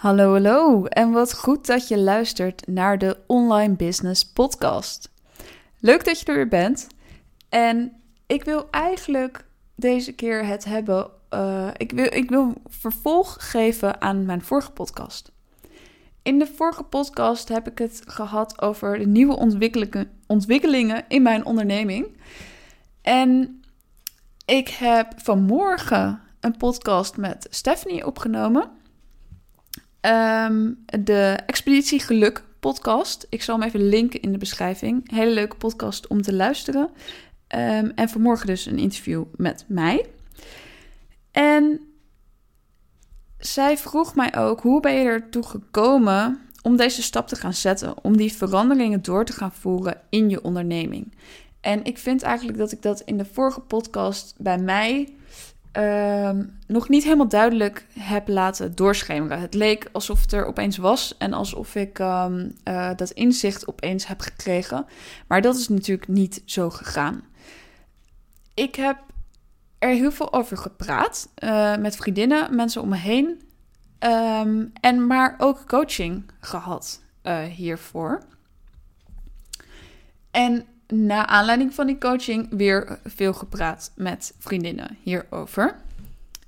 Hallo, hallo en wat goed dat je luistert naar de Online Business Podcast. Leuk dat je er weer bent. En ik wil eigenlijk deze keer het hebben. Uh, ik, wil, ik wil vervolg geven aan mijn vorige podcast. In de vorige podcast heb ik het gehad over de nieuwe ontwikkelingen, ontwikkelingen in mijn onderneming. En ik heb vanmorgen een podcast met Stephanie opgenomen. Um, de Expeditie Geluk podcast. Ik zal hem even linken in de beschrijving. Hele leuke podcast om te luisteren. Um, en vanmorgen dus een interview met mij. En zij vroeg mij ook: hoe ben je ertoe gekomen om deze stap te gaan zetten? Om die veranderingen door te gaan voeren in je onderneming. En ik vind eigenlijk dat ik dat in de vorige podcast bij mij Ehm, nog niet helemaal duidelijk heb laten doorschemeren. Het leek alsof het er opeens was en alsof ik um, uh, dat inzicht opeens heb gekregen. Maar dat is natuurlijk niet zo gegaan. Ik heb er heel veel over gepraat uh, met vriendinnen, mensen om me heen. Um, en maar ook coaching gehad uh, hiervoor. En na aanleiding van die coaching weer veel gepraat met vriendinnen hierover.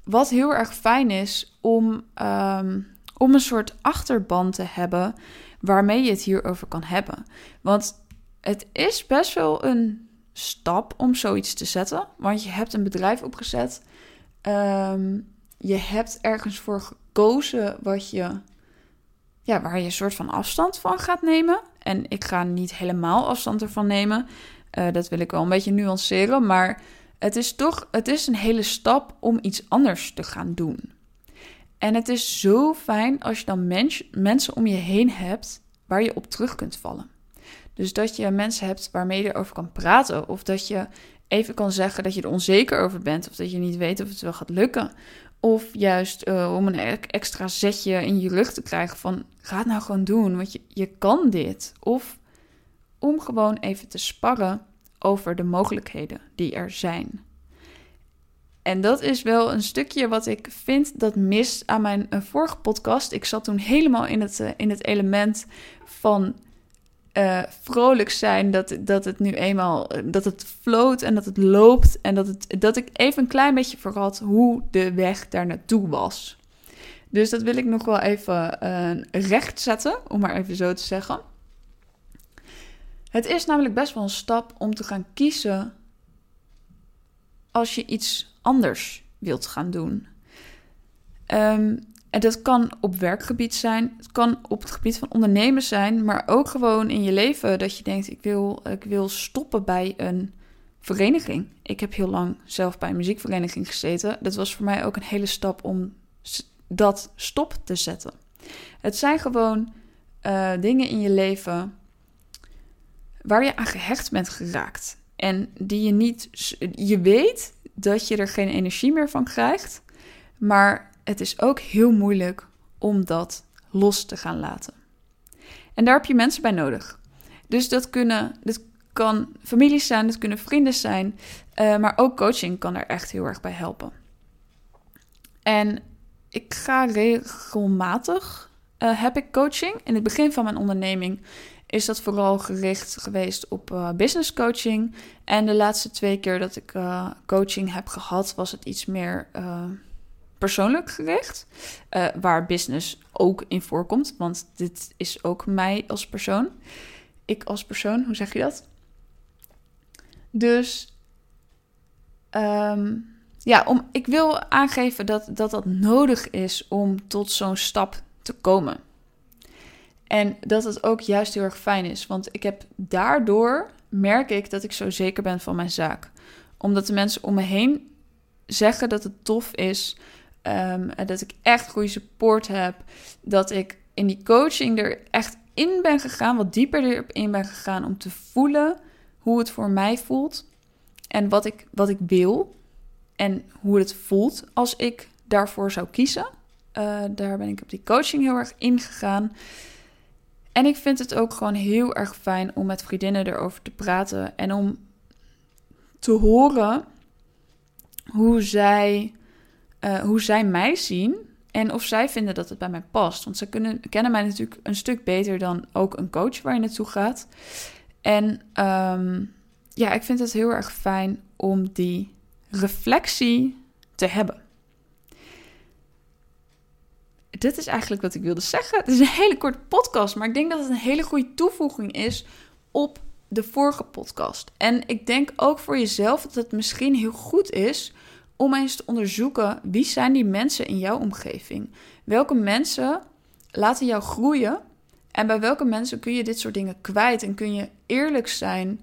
Wat heel erg fijn is om, um, om een soort achterban te hebben waarmee je het hierover kan hebben. Want het is best wel een stap om zoiets te zetten. Want je hebt een bedrijf opgezet. Um, je hebt ergens voor gekozen wat je, ja, waar je een soort van afstand van gaat nemen. En ik ga niet helemaal afstand ervan nemen. Uh, dat wil ik wel een beetje nuanceren. Maar het is toch het is een hele stap om iets anders te gaan doen. En het is zo fijn als je dan mens, mensen om je heen hebt waar je op terug kunt vallen. Dus dat je mensen hebt waarmee je erover kan praten. Of dat je even kan zeggen dat je er onzeker over bent. Of dat je niet weet of het wel gaat lukken. Of juist uh, om een extra zetje in je rug te krijgen van ga het nou gewoon doen, want je, je kan dit. Of om gewoon even te sparren over de mogelijkheden die er zijn. En dat is wel een stukje wat ik vind dat mist aan mijn uh, vorige podcast. Ik zat toen helemaal in het, uh, in het element van uh, vrolijk zijn. Dat, dat het nu eenmaal dat het floot en dat het loopt. En dat, het, dat ik even een klein beetje vergat hoe de weg daar naartoe was. Dus dat wil ik nog wel even uh, recht zetten, om maar even zo te zeggen. Het is namelijk best wel een stap om te gaan kiezen als je iets anders wilt gaan doen. Um, en dat kan op werkgebied zijn, het kan op het gebied van ondernemen zijn, maar ook gewoon in je leven dat je denkt: ik wil, ik wil stoppen bij een vereniging. Ik heb heel lang zelf bij een muziekvereniging gezeten. Dat was voor mij ook een hele stap om dat stop te zetten. Het zijn gewoon uh, dingen in je leven waar je aan gehecht bent geraakt. En die je niet. Je weet dat je er geen energie meer van krijgt. Maar het is ook heel moeilijk om dat los te gaan laten. En daar heb je mensen bij nodig. Dus dat kunnen, dat kan families zijn, dat kunnen vrienden zijn, uh, maar ook coaching kan er echt heel erg bij helpen. En ik ga regelmatig, uh, heb ik coaching. In het begin van mijn onderneming is dat vooral gericht geweest op uh, business coaching. En de laatste twee keer dat ik coaching heb gehad, was het iets meer persoonlijk gericht, uh, waar business ook in voorkomt, want dit is ook mij als persoon. Ik als persoon, hoe zeg je dat? Dus um, ja, om, ik wil aangeven dat, dat dat nodig is om tot zo'n stap te komen. En dat het ook juist heel erg fijn is, want ik heb daardoor merk ik dat ik zo zeker ben van mijn zaak. Omdat de mensen om me heen zeggen dat het tof is Um, dat ik echt goede support heb. Dat ik in die coaching er echt in ben gegaan, wat dieper erop in ben gegaan om te voelen hoe het voor mij voelt. En wat ik, wat ik wil. En hoe het voelt als ik daarvoor zou kiezen. Uh, daar ben ik op die coaching heel erg ingegaan. En ik vind het ook gewoon heel erg fijn om met vriendinnen erover te praten. En om te horen hoe zij uh, hoe zij mij zien En of zij vinden dat het bij mij past. Want ze kunnen, kennen mij natuurlijk een stuk beter dan ook een coach waar je naartoe gaat. En ehm, ja, ik vind het heel erg fijn om die reflectie te hebben. Dit is eigenlijk wat ik wilde zeggen. Het is een hele korte podcast, maar ik denk dat het een hele goede toevoeging is op de vorige podcast. En ik denk ook voor jezelf dat het misschien heel goed is om eens te onderzoeken wie zijn die mensen in jouw omgeving? Welke mensen laten jou groeien en bij welke mensen kun je dit soort dingen kwijt en kun je eerlijk zijn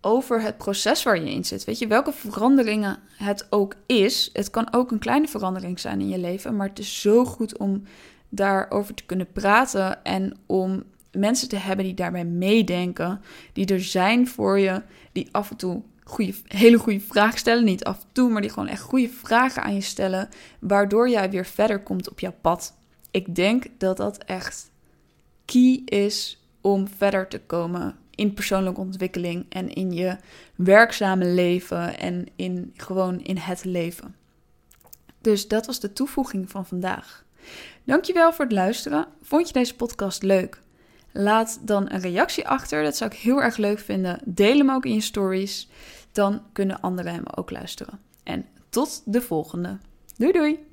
over het proces waar je in zit. Weet je, welke veranderingen het ook is. Het kan ook een kleine verandering zijn in je leven, maar het is zo goed om daarover te kunnen praten en om mensen te hebben die daarbij meedenken, die er zijn voor je, die af en toe goede, hele goede vragen stellen. Niet af en toe, maar die gewoon echt goede vragen aan je stellen. Waardoor jij weer verder komt op jouw pad. Ik denk dat dat echt key is om verder te komen in persoonlijke ontwikkeling en in je werkzame leven en in gewoon in het leven. Dus dat was de toevoeging van vandaag. Dankjewel voor het luisteren. Vond je deze podcast leuk? Laat dan een reactie achter. Dat zou ik heel erg leuk vinden. Deel hem ook in je stories dan kunnen anderen hem ook luisteren. En tot de volgende. Doei doei!